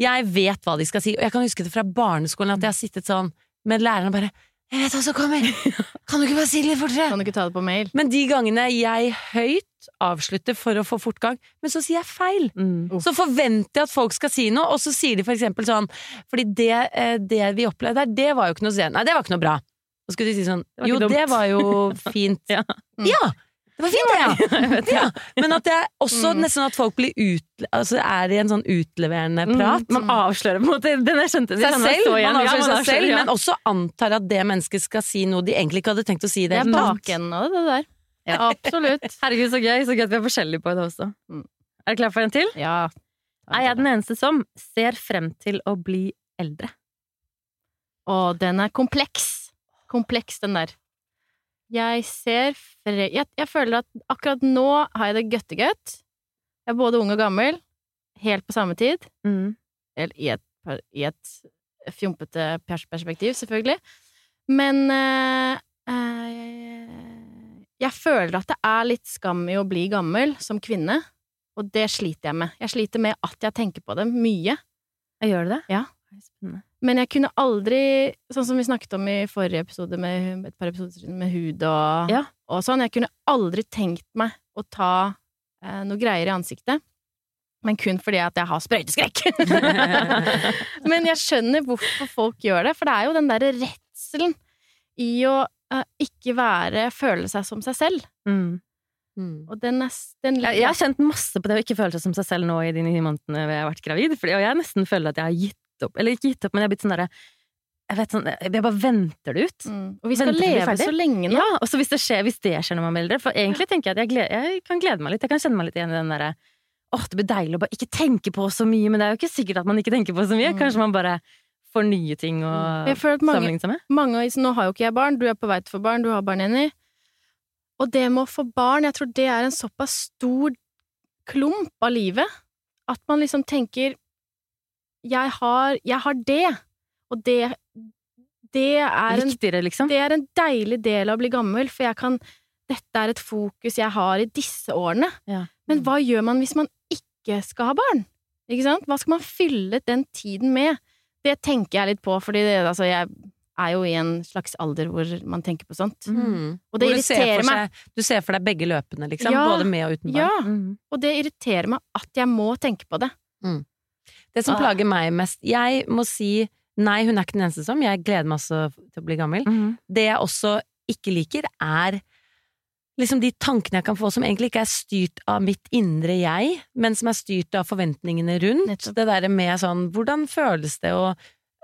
B: Jeg vet hva de skal si, og jeg kan huske det fra barneskolen at jeg har sittet sånn med læreren og bare 'Jeg vet hva som kommer! Kan du ikke bare si det litt fortere?'
A: Kan du ikke ta det på mail?
B: Men de gangene jeg høyt avslutter for å få fortgang, men så sier jeg feil.
D: Mm.
B: Så forventer jeg at folk skal si noe, og så sier de for eksempel sånn Fordi det, eh, det vi opplevde her, det var jo ikke noe Nei, det var ikke noe bra. Så skulle de si sånn Jo, det var jo fint.
D: Ja.
B: ja! Det var fint, det, ja! ja. Men at er også
A: Mm.
B: nesten at folk blir ut, altså er i en sånn utleverende prat.
D: Mm, man avslører på en måte Den jeg skjønte
B: Seg selv, man avslører seg selv,
D: ja.
B: men også antar at det mennesket skal si noe de egentlig ikke hadde tenkt å si.
A: Det
B: Det
A: er bakenden av det, det der.
D: Ja.
A: Absolutt.
D: Herregud, så gøy. Så gøy at vi er forskjellige på det også.
A: Mm.
D: Er du klar for en til?
A: Ja.
D: Er jeg den eneste som ser frem til å bli eldre?
A: Og den er kompleks. Kompleks, den der. Jeg ser fre... Jeg, jeg føler at akkurat nå har jeg det gøttegøtt. Jeg er både ung og gammel. Helt på samme tid.
D: Mm.
A: Eller i et, i et fjompete perspektiv, selvfølgelig. Men øh, øh, jeg føler at det er litt skam i å bli gammel som kvinne. Og det sliter jeg med. Jeg sliter med at jeg tenker på det mye.
D: Jeg gjør det?
A: Ja. Men jeg kunne aldri, sånn som vi snakket om i forrige episode med et par episoder med hud og,
D: Ja.
A: og sånn, jeg kunne aldri tenkt meg å ta eh, noe greier i ansiktet. Men kun fordi at jeg har sprøyteskrekk. Men jeg skjønner hvorfor folk gjør det, for det er jo den derre redselen i å eh, ikke være føle seg som seg selv.
D: Mm.
B: Mm.
A: Og den er den,
D: Jeg, jeg har kjent masse på det å ikke føle seg som seg selv nå i de ni månedene jeg har vært gravid. Fordi, og jeg nesten føler at jeg har gitt opp. Eller ikke gitt opp, men jeg har blitt sånn derre Jeg vet sånn, jeg bare venter det ut.
A: mm. Og vi skal
D: Venter er
A: leve så lenge nå.
D: Ja, og så hvis det skjer, hvis det skjer når man blir eldre For egentlig tenker jeg at jeg, gleder, jeg kan glede meg litt. Jeg kan kjenne meg litt igjen i den derre Åh, det blir deilig å bare ikke tenke på så mye, men det er jo ikke sikkert at man ikke tenker på så mye.
A: Mm.
D: Kanskje man bare får nye ting å
A: mange,
D: sammenligne seg med.
A: mange Nå har jo ikke jeg barn, du er på vei til å få barn, du har barn, Jenny. Og det med å få barn, jeg tror det er en såpass stor klump av livet at man liksom tenker Jeg har, jeg har det, og det Det er en
D: Viktigere, liksom.
A: det er en deilig del av å bli gammel, for jeg kan Dette er et fokus jeg har i disse årene.
D: Ja.
A: Men hva gjør man hvis man ikke skal ha barn? Ikke sant? Hva skal man fylle den tiden med? Det tenker jeg litt på, fordi det, altså, jeg er jo i en slags alder hvor man tenker på sånt.
B: Mm.
A: Og det
B: Hvor du ser
A: irriterer
B: for
A: meg.
B: seg- Du ser for deg begge løpene, liksom.
A: Ja.
B: Både med og uten barn.
A: Ja,
D: Mm.
A: og det irriterer meg at jeg må tenke på det.
B: Det som
A: Ah.
B: plager meg mest Jeg må si nei, hun er ikke den eneste som. Jeg gleder meg også til å bli gammel.
D: Mm.
B: Det jeg også ikke liker, er liksom de tankene jeg kan få som egentlig ikke er styrt av mitt indre jeg, men som er styrt av forventningene rundt.
A: Nettopp.
B: Det derre med sånn hvordan føles det, og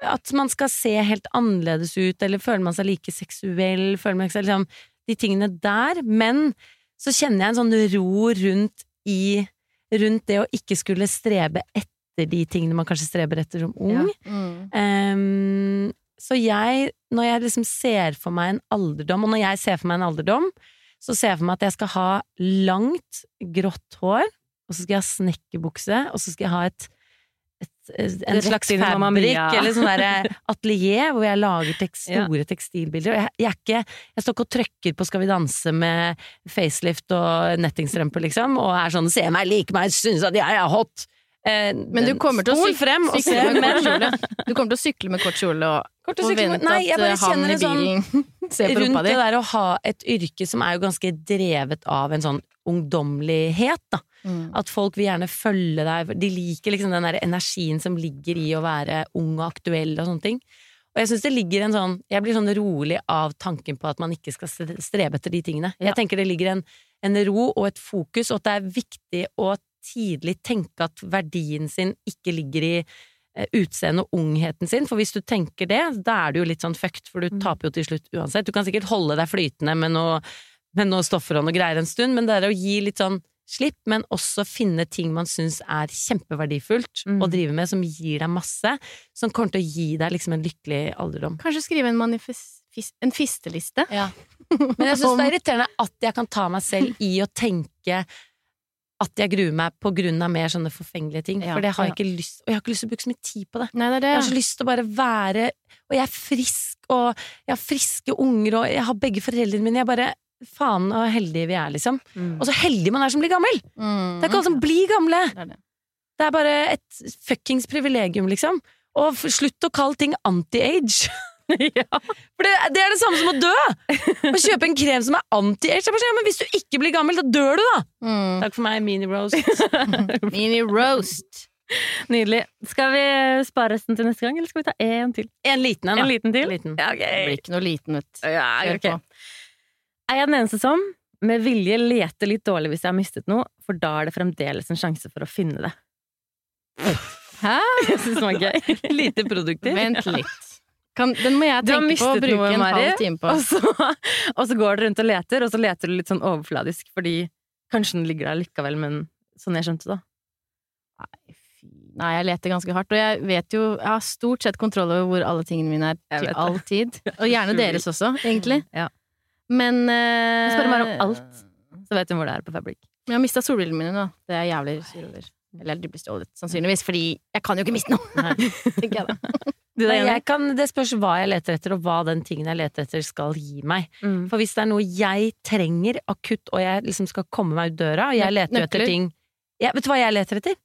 B: at man skal se helt annerledes ut, eller føler man seg like seksuell, føler man seg liksom De tingene der. Men så kjenner jeg en sånn ro rundt i Rundt det å ikke skulle strebe etter de tingene man kanskje streber etter som ung.
A: Mm.
B: Um, så jeg, når jeg liksom ser for meg en alderdom, og når jeg ser for meg en alderdom, så ser jeg for meg at jeg skal ha langt, grått hår, og så skal jeg ha snekkerbukse, og så skal jeg ha et, et, et en slags
D: fabrikk,
B: eller sånn derre atelier, hvor jeg lager tek
D: Ja.
B: store tekstilbilder. Og jeg, jeg ikke Jeg står ikke og trykker på Skal vi danse med facelift og nettingstrømper, liksom, og er sånn 'se meg, like meg, synes at jeg er hot'. Eh,
A: Men du kommer til å sykle
B: frem og se.
A: Du kommer til å sykle med kort kjole og
B: Kort og
A: vente
B: Nei,
A: at eh, han i
B: bilen sånn
A: bilen ser på
B: rundt
A: rumpa
B: det der å ha et yrke som er jo ganske drevet av en sånn ungdommelighet, da.
A: Mm.
B: At folk vil gjerne følge deg, de liker liksom den der energien som ligger i å være ung og aktuell og sånne ting. Og jeg synes det ligger en sånn Jeg blir sånn rolig av tanken på at man ikke skal strebe etter de tingene.
D: Ja.
B: Jeg tenker det ligger en, en ro og et fokus, og at det er viktig å tidlig tenke at verdien sin ikke ligger i eh, utseendet og ungheten sin, for hvis du tenker det, da er du jo litt sånn fucked, for du
D: Mm.
B: taper jo til slutt uansett. Du kan sikkert holde deg flytende med noe, med noe stoffer og noe greier en stund, men det er å gi litt sånn slipp, men også finne ting man syns er kjempeverdifullt
D: Mm.
B: å drive med, som gir deg masse, som kommer til å gi deg liksom en lykkelig alderdom.
A: Kanskje skrive en, manifest, en fisteliste.
B: Ja. Men jeg syns det er irriterende at jeg kan ta meg selv i å tenke at jeg gruer meg på grunn av mer sånne forfengelige ting.
A: Ja,
B: for det har jeg ikke lyst Og jeg har ikke lyst til å bruke så mye tid på det.
A: Nei, det det.
B: Jeg har så lyst til å bare være Og jeg er frisk, og jeg har friske unger, og jeg har begge foreldrene mine. Jeg bare Faen så heldige vi er, liksom.
D: Mm.
B: Og så heldig man er som blir gammel!
A: Mm.
B: Det er ikke alle som blir gamle!
A: Det er. Det
B: er bare et fuckings privilegium, liksom. Og slutt å kalle ting anti-age. For det, det er det samme som å dø! Å kjøpe en krem som er anti-age. Sier, Ja, men hvis du ikke blir gammel, da dør du, da!
A: Mm.
B: Takk for meg, mini-roast.
A: Mini roast.
D: Nydelig. Skal vi spare resten til neste gang, eller skal vi ta én til?
B: En liten en, da.
D: En liten til?
B: En liten.
D: Ja,
A: Det blir ikke noe liten, vet du.
D: Ja,
A: Kjør
D: ok. Er jeg den eneste som med vilje leter litt dårlig hvis jeg har mistet noe, for da er det fremdeles en sjanse for å finne det?
A: Hæ?
D: Jeg syns det var gøy.
B: Lite produktiv.
A: Vent litt. Kan, den må jeg tenke på og bruke en
D: Mari,
A: halv time på.
D: Og så, og så går du rundt og leter, og så leter du litt sånn overfladisk, fordi kanskje den ligger der likevel, men sånn jeg skjønte det.
A: Nei, fy. Nei, jeg leter ganske hardt, og jeg vet jo Jeg har stort sett kontroll over hvor alle tingene mine er til all tid. Og gjerne deres også, egentlig.
D: Ja.
A: Men uh,
D: Spør meg om alt. Så vet du hvor det er på Fabric.
A: Jeg har mista solbrillene mine nå. Det er jeg jævlig sur over. Eller de blir stjålet, sannsynligvis, fordi jeg kan jo ikke miste noe! tenker jeg da.
D: Du, det
B: jeg kan, det spørs hva jeg leter etter, og hva den tingen jeg leter etter skal gi meg.
D: Mm.
B: For hvis det er noe jeg trenger akutt, og jeg liksom skal komme meg ut døra, og jeg leter jo etter
A: nøkler?
B: ting ja, Vet du hva jeg leter etter?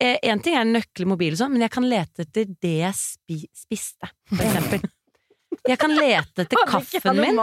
B: Én ting er nøkkel, mobil og sånn, men jeg kan lete etter det jeg spi, spiste, for eksempel. Jeg kan lete etter kaffen min.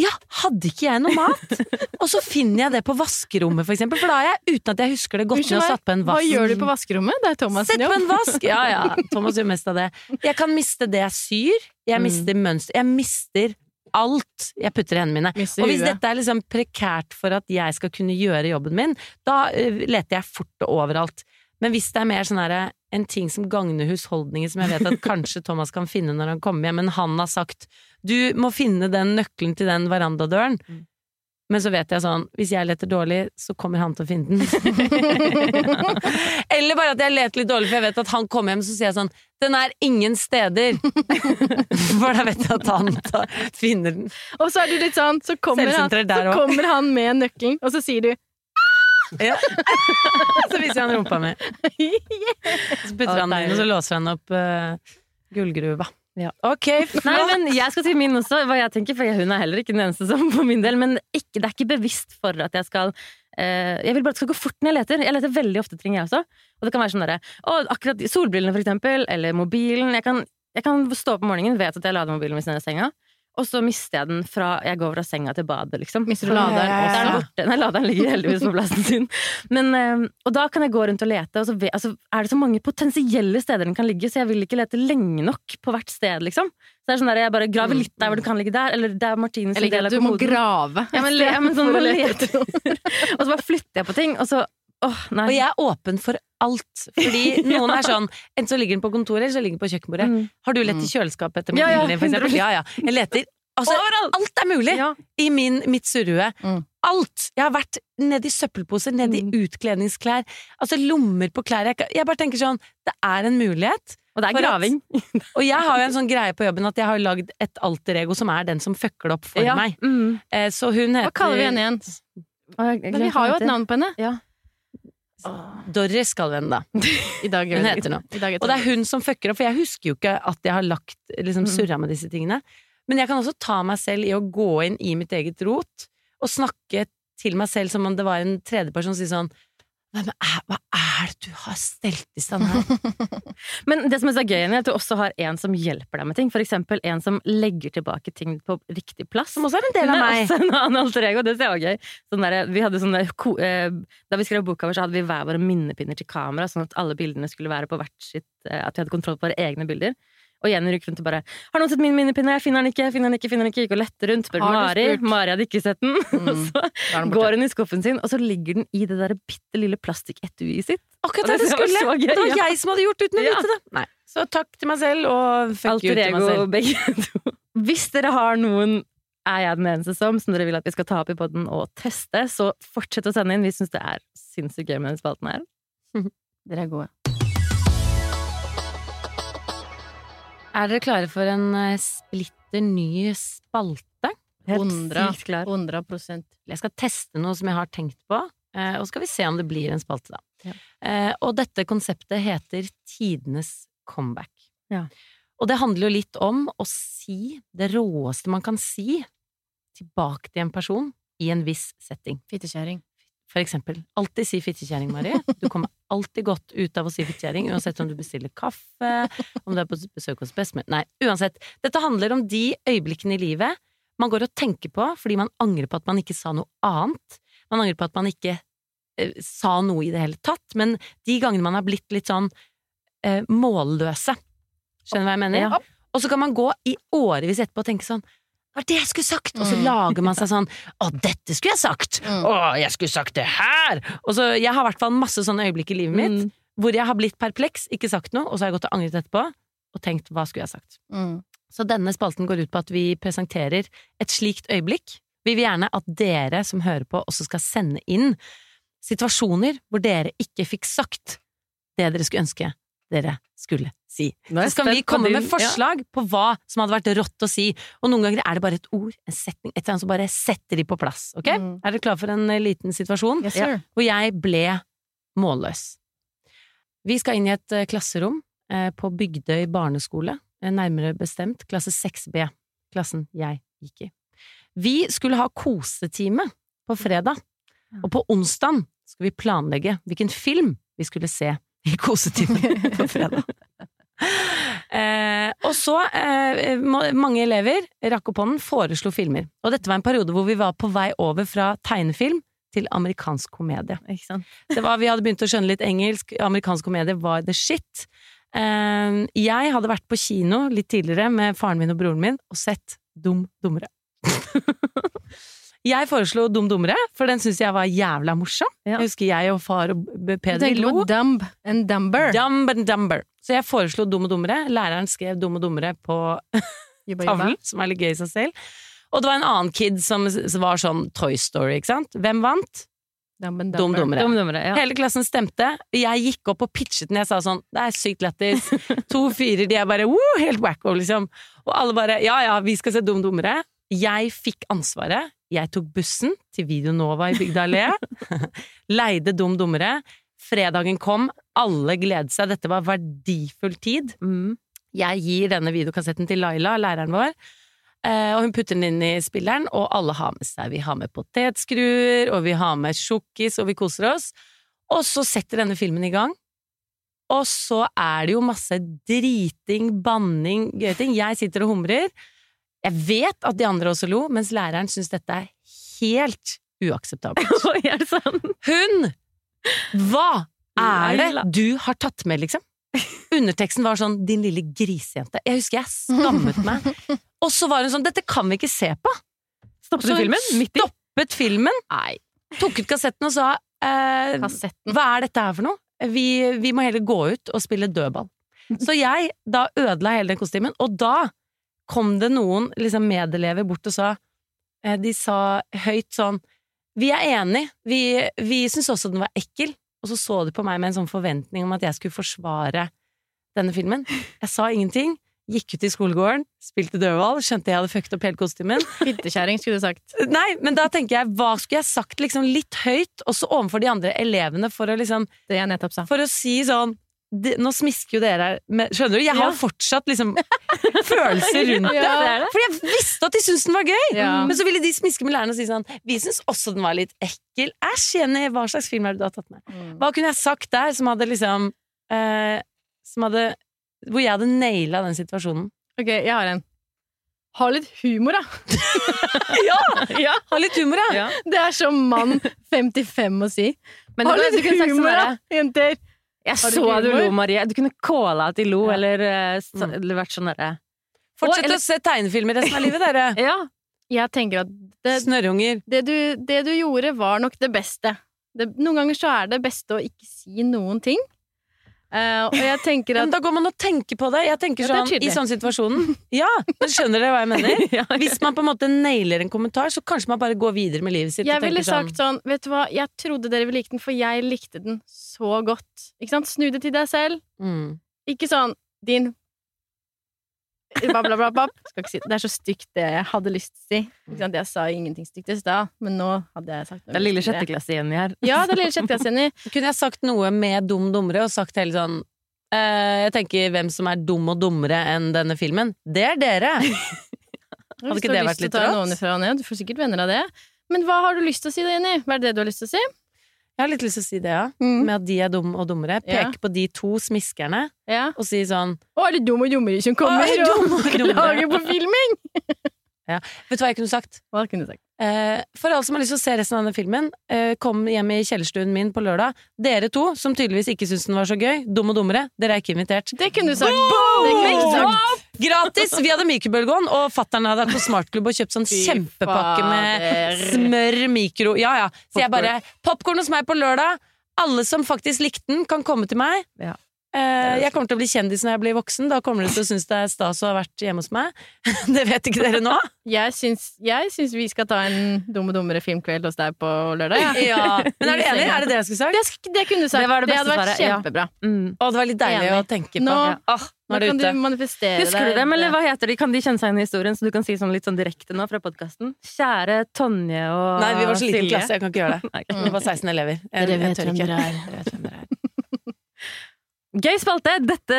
B: Ja, hadde ikke jeg noe mat? Og så finner jeg det på vaskerommet, for eksempel. For da er jeg, uten at jeg husker det, gått
A: Unnskyld
B: ned og satt på en
A: Hva gjør du på vaskerommet? Det er Thomas
B: Sett på
A: jobb.
B: en vask! Ja, ja. Thomas gjør mest av det. Jeg kan miste det jeg syr. Jeg
D: Mm.
B: mister mønster. Jeg mister alt jeg putter i hendene mine.
A: Mister
B: Og hvis
A: huet.
B: dette er liksom prekært for at jeg skal kunne gjøre jobben min, da eh, leter jeg fort og overalt. Men hvis det er mer sånn herre en ting som gagner husholdningen, som jeg vet at kanskje Thomas kan finne når han kommer hjem, men han har sagt du må finne den nøkkelen til den verandadøren.
D: Mm.
B: Men så vet jeg sånn, hvis jeg leter dårlig, så kommer han til å finne den. Eller bare at jeg leter litt dårlig, for jeg vet at han kommer hjem, så sier jeg sånn Den er ingen steder! For da vet jeg at han finner den.
A: Og så er du litt sånn, så kommer, han, så kommer han med nøkkelen, og så sier du
B: Ja. Så viser han rumpa mi. Så putter han den inn, og så låser han opp uh, gullgruva.
D: Ja.
B: Ok,
D: Nei, men jeg skal si min også, hva jeg tenker, for hun er heller ikke den eneste som på min del. Men ikke, det er ikke bevisst for at jeg skal uh, Jeg vil bare at det skal gå fort når jeg leter. Jeg leter veldig ofte ting, jeg også. Og det kan være sånn derre akkurat solbrillene, for eksempel, eller mobilen. Jeg kan, jeg kan stå opp om morgenen, vet at jeg lader mobilen min er i senga. Og så mister jeg den fra jeg går fra senga til badet, liksom.
A: Mister du laderen
D: også? er den borte. Nei, laderen ligger heldigvis på plassen sin. Men, eh, og da kan jeg gå rundt og lete, og så altså, er det så mange potensielle steder den kan ligge, så jeg vil ikke lete lenge nok på hvert sted, liksom. Så det er sånn der, jeg bare graver litt der hvor det kan ligge der, eller der Martine sin
A: Eller
D: del
A: at
D: kommoden.
A: du må grave.
D: Ja, men, ja, men sånn, bare
A: lete
D: og så bare flytter jeg på ting, og så Åh, nei.
B: Og jeg er åpen for alt. Fordi noen er sånn Enten så ligger den på kontoret, eller så ligger den på kjøkkenbordet.
D: Mm.
B: Har du lett i kjøleskapet etter mobilen din, for eksempel? Ja, ja. Jeg leter Altså, alt er mulig
D: Ja.
B: i min, mitt surrehue.
A: Mm.
B: Alt! Jeg har vært nedi søppelposer, nedi
D: Mm.
B: utkledningsklær, altså lommer på klær. Jeg, jeg bare tenker sånn, det er en mulighet.
D: Og det er
B: graving. at-. Og jeg har jo en sånn greie på jobben at jeg har lagd et alter ego som er den som fucker det opp for
D: Ja.
B: meg.
D: Mm.
B: Eh, Så hun heter
A: Hva kaller vi henne igjen? Men vi har jo et navn på henne.
D: Ja.
B: Doris skal vende da.
A: I dag
B: Hun heter
A: dag
B: Og det er hun som fucker opp, for jeg husker jo ikke at jeg har lagt, liksom
D: Mm.
B: surra med disse tingene. Men jeg kan også ta meg selv i å gå inn i mitt eget rot og snakke til meg selv som om det var en tredjeperson som sier sånn Hvem er, Hva er det du har stelt i stand her?
D: Men det som er så gøy, er at du også har en som hjelper deg med ting. For eksempel en som legger tilbake ting på riktig plass.
B: Som også er en del av meg.
D: også en annen alter ego, det ser jeg gøy. Sånn der, vi hadde sånne, eh, da vi skrev boka vår, så hadde vi hver våre minnepinner til kamera, sånn at alle bildene skulle være på hvert sitt eh, At vi hadde kontroll på våre egne bilder. Og Jenny gikk rundt og bare 'Har noen sett min minnepinne? Jeg finner den ikke!' finner den ikke, finner den ikke Gikk og lette rundt, spør Mari. Mari hadde ikke sett den. Og
A: Mm.
D: så
A: er den
D: går hun i skuffen sin, og så ligger den i det der bitte lille plastikketuiet sitt.
B: Akkurat
D: Og
B: det
D: det
B: skulle!
D: så gøy,
B: Det var jeg som hadde gjort uten å
D: Ja.
B: vite det! Nei. Så takk til meg selv, og fuck you til meg selv.
D: begge to. Hvis dere har noen er jeg den eneste som, som dere vil at vi skal ta opp i podden og teste, så fortsett å sende inn. Vi syns det er sinnssykt gøy med den spalten her.
A: Dere er gode.
B: Er dere klare for en eh, splitter ny spalte?
D: Helt
A: Hundre.
D: sykt klar.
A: 100 prosent.
B: Jeg skal teste noe som jeg har tenkt på, eh, og så skal vi se om det blir en spalte, da.
D: Ja.
B: Eh, Og dette konseptet heter Tidenes comeback.
D: Ja.
B: Og det handler jo litt om å si det råeste man kan si tilbake til en person i en viss setting.
A: Fittekjerring.
B: For eksempel, alltid si fittekjerring, Mari. Du kommer alltid godt ut av å si fittekjerring, uansett om du bestiller kaffe, om du er på besøk hos bestemenn Nei, uansett. Dette handler om de øyeblikkene i livet man går og tenker på fordi man angrer på at man ikke sa noe annet. Man angrer på at man ikke eh, sa noe i det hele tatt. Men de gangene man har blitt litt sånn eh, målløse Skjønner du hva jeg mener?
D: Ja.
B: Og så kan man gå i årevis etterpå og tenke sånn var det jeg skulle sagt! Og så
A: Mm.
B: lager man seg sånn Å, dette skulle jeg sagt!
A: Mm.
B: Å, jeg skulle sagt det her! Og så, Jeg har i hvert fall masse sånne øyeblikk i livet mitt
D: Mm.
B: hvor jeg har blitt perpleks, ikke sagt noe, og så har jeg gått og angret etterpå og tenkt hva skulle jeg sagt?
A: Mm.
B: Så denne spalten går ut på at vi presenterer et slikt øyeblikk. Vi vil gjerne at dere som hører på, også skal sende inn situasjoner hvor dere ikke fikk sagt det dere skulle ønske dere skulle si. Så skal vi komme med forslag på hva som hadde vært rått å si, og noen ganger er det bare et ord, en setning, et eller annet som bare setter de på plass. Ok?
A: Mm.
B: Er dere klare for en eh, liten situasjon?
A: Yes, sir.
B: hvor jeg ble målløs. Vi skal inn i et eh, klasserom eh, på Bygdøy barneskole, nærmere bestemt klasse 6B, klassen jeg gikk i. Vi skulle ha kosetime på fredag, og på onsdag skulle vi planlegge hvilken film vi skulle se i kosetimen på fredag. Eh, og så, eh, mange elever rakk opp hånden, foreslo filmer. Og dette var en periode hvor vi var på vei over fra tegnefilm til amerikansk komedie.
D: Ikke sant?
B: Det var, vi hadde begynt å skjønne litt engelsk, amerikansk komedie var the shit. Eh, jeg hadde vært på kino litt tidligere med faren min og broren min og sett Dum dummere. jeg foreslo Dum dummere, for den syns jeg var jævla morsom.
D: Ja.
B: Jeg husker jeg og far og Peder lo.
A: dumb and dumber.
B: Dumb and dumber. Så jeg foreslo Dum og dummere. Læreren skrev Dum og dummere på tavlen, som er litt gøy i seg selv. Og det var en annen kid som var sånn Toy Story, ikke sant? Hvem vant?
A: Dumb and
B: Dum
A: dumber.
B: dummere.
D: Dum dummere, ja.
B: Hele klassen stemte. Jeg gikk opp og pitchet den. Jeg sa sånn Det er sykt lættis. To fyrer, de er bare woo, helt wacko, liksom. Og alle bare Ja ja, vi skal se Dum dummere. Jeg fikk ansvaret. Jeg tok bussen til Videonova i Bygda allé. Leide Dum dummere. Fredagen kom, alle gledet seg. Dette var verdifull tid.
D: Mm.
B: Jeg gir denne videokassetten til Laila, læreren vår, eh, og hun putter den inn i spilleren, og alle har med seg. Vi har med potetskruer, og vi har med sjokkis, og vi koser oss. Og så setter denne filmen i gang. Og så er det jo masse driting, banning, gøye ting. Jeg sitter og humrer. Jeg vet at de andre også lo, mens læreren syns dette er helt uakseptabelt.
D: Er det sant?
B: Hun! Hva er det du har tatt med, liksom? Underteksten var sånn 'din lille grisejente'. Jeg husker jeg skammet meg. Og så var hun sånn 'dette kan vi ikke se på'.
D: Stoppet
B: Så hun
D: filmen? Midt i?
B: Stoppet filmen, tok ut kassetten og sa eh, hva er dette her for noe? Vi, vi må heller gå ut og spille dødball. Så jeg da ødela hele den kostymen, og da kom det noen liksom medelever bort og sa eh, De sa høyt sånn Vi er enig, vi, vi syns også den var ekkel. Og så så de på meg med en sånn forventning om at jeg skulle forsvare denne filmen. Jeg sa ingenting. Gikk ut i skolegården, spilte dødball, skjønte jeg hadde fucket opp hele kostymen.
A: Fittekjerring, skulle du sagt.
B: Nei, men da tenker jeg, hva skulle jeg sagt liksom litt høyt, også overfor de andre elevene, for å liksom
A: Det jeg nettopp sa.
B: For å si sånn det, Nå smisker jo dere her Skjønner du? Jeg har
A: Ja.
B: fortsatt liksom følelser rundt det.
A: Ja.
B: Fordi jeg visste at de syntes den var gøy!
A: Ja.
B: Men så ville de smiske med læreren og si sånn Vi syns også den var litt ekkel. Æsj, Jenny, hva slags film er det du har tatt med?
A: Mm.
B: Hva kunne jeg sagt der som hadde liksom eh, Som hadde Hvor jeg hadde naila den situasjonen?
A: Ok, jeg har en. Ha litt humor, da!
B: ja! Ha litt humor, da.
D: Ja.
A: Det er som mann 55 å si.
D: Men
A: ha litt
D: sånn
A: humor, da, jenter!
D: Jeg
A: du
D: så du lo, Marie. Du kunne calla at de lo,
A: Ja.
D: eller, eh, så,
B: Mm.
D: eller vært sånn derre
B: Fortsett
D: eller-
B: å se tegnefilmer resten av livet, dere.
D: Ja.
A: Jeg tenker at det,
B: Snørrunger.
A: det, du, det du gjorde, var nok det beste. Det, noen ganger så er det beste å ikke si noen ting. Eh, og jeg tenker
B: Men da går man og tenker på det. Jeg tenker
A: Ja,
B: sånn, I sånn situasjonen Ja, men skjønner dere hva jeg mener?
D: ja.
B: Hvis man på en måte nailer en kommentar, så kanskje man bare går videre med livet sitt.
A: Jeg ville
B: tenker sånn,
A: sagt sånn, vet du hva, jeg trodde dere ville like den, for jeg likte den så godt. Ikke sant? Snu det til deg selv.
B: mm.
A: Ikke sånn din bla, bla, bla, bla. Skal ikke si Det er så stygt, det jeg hadde lyst til å si. Jeg sa ingenting stygt i stad, men nå hadde jeg sagt noe
D: Det er lille sjetteklasse igjen her.
A: Ja, det er lille sjetteklasse igjen.
B: Kunne jeg sagt noe med dum dummere, og sagt hele sånn eh, Jeg tenker hvem som er dum og dummere enn denne filmen. Det er dere! Hadde ikke det vært litt
A: rått? Du får sikkert venner av det. Men hva har du lyst til å si da, Jenny? Hva er det du har lyst til å si?
B: Jeg har litt lyst til å si det, ja. Med at de er dumme og dummere.
A: Ja.
B: På de to smiskerne
A: Ja.
B: og si sånn
A: Å, er det dum og dummere som kommer
B: er dum og
A: og klager på filming?
B: Vet du hva jeg kunne sagt?
A: Hva kunne du sagt?
B: Eh, for alle som har lyst til å se resten av denne filmen, eh, kom hjem i kjellerstuen min på lørdag. Dere to, som tydeligvis ikke syntes den var så gøy, dum og dummere, dere er ikke invitert.
A: Det kunne du sagt. Sagt.
B: Gratis! Vi hadde mikrobølgeovn, og fattern hadde vært på Smartklubb og kjøpt sånn kjempepakke med smør, mikro Ja ja. Så jeg bare Popkorn hos meg på lørdag! Alle som faktisk likte den, kan komme til meg.
D: Ja.
B: Eh, jeg kommer til å bli kjendis når jeg blir voksen. Da kommer dere til å synes det er stas å ha vært hjemme hos meg. det vet ikke dere nå?
A: Jeg syns, jeg syns vi skal ta en Dumme dummere filmkveld hos deg på lørdag. Ja.
B: Ja. Men er du enig? Er det det jeg skulle sagt?
A: Det, det kunne du sagt.
D: Det var det beste
A: hadde vært
D: kjempebra. ja. Mm.
B: Og det var litt deilig
A: Enig.
B: å tenke på.
A: Nå-
B: Ja. Ah, nå er det
A: kan
B: ute.
D: Husker du dem, eller hva heter de? Kan de kjenne seg igjen i historien, så du kan si sånn litt sånn direkte nå fra podkasten? Kjære Tonje og Silje.
B: Nei, vi var så liten klasse, jeg kan ikke gjøre det. Vi var 16 elever. Jeg,
A: Dere vet hvem dere er.
B: Dere vet hvem dere er.
D: Gøy spalte! Dette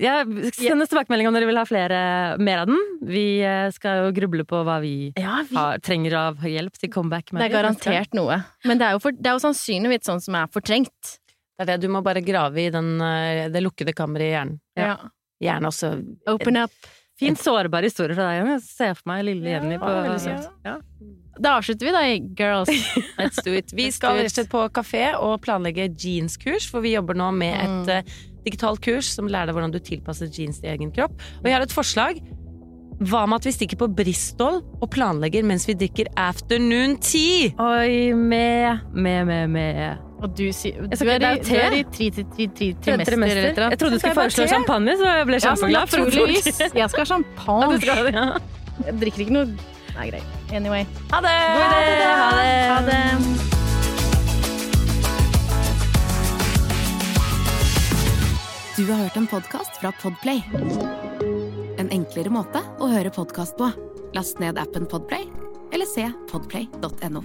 D: Jeg ja, Send oss tilbakemelding om dere vil ha flere, mer av den. Vi eh, skal jo gruble på hva vi
A: Ja, vi,
D: har, trenger av hjelp til comeback.
A: det er garantert noe. Men det er jo, for, det er jo sannsynligvis sånn som er fortrengt.
B: Det er det, du må bare grave i den, eh, det lukkede kammeret i hjernen.
A: Ja.
B: Gjerne også
A: Open up.
D: Fint sårbar historie fra deg, Jenny. Jeg ser for meg lille Jenny på. Ja.
A: Da avslutter vi da, girls.
B: Let's do it. Vi skal rett og slett på kafé og planlegge jeanskurs, for vi jobber nå med
A: Mm.
B: et eh, digitalt kurs som lærer deg hvordan du tilpasser jeans til egen kropp. Og jeg har et forslag. Hva med at vi stikker på Bristol og planlegger mens vi drikker afternoon tea?
D: Oi, med, med, med, med.
A: Og du sier Du er i, du er i tri, tri, tri, tri, trimester eller et
D: Jeg trodde du skulle foreslå champagne, så jeg ble kjempeglad. Ja,
A: naturligvis. Jeg skal ha champagne.
D: du skal ja.
A: Jeg drikker ikke noe Nei, greit. Anyway.
B: Ha det!
D: God idé! Ha det!
A: Ha det.
G: Du har hørt en podkast fra Podplay. En enklere måte å høre podkast på. Last ned appen Podplay, eller se podplay.no.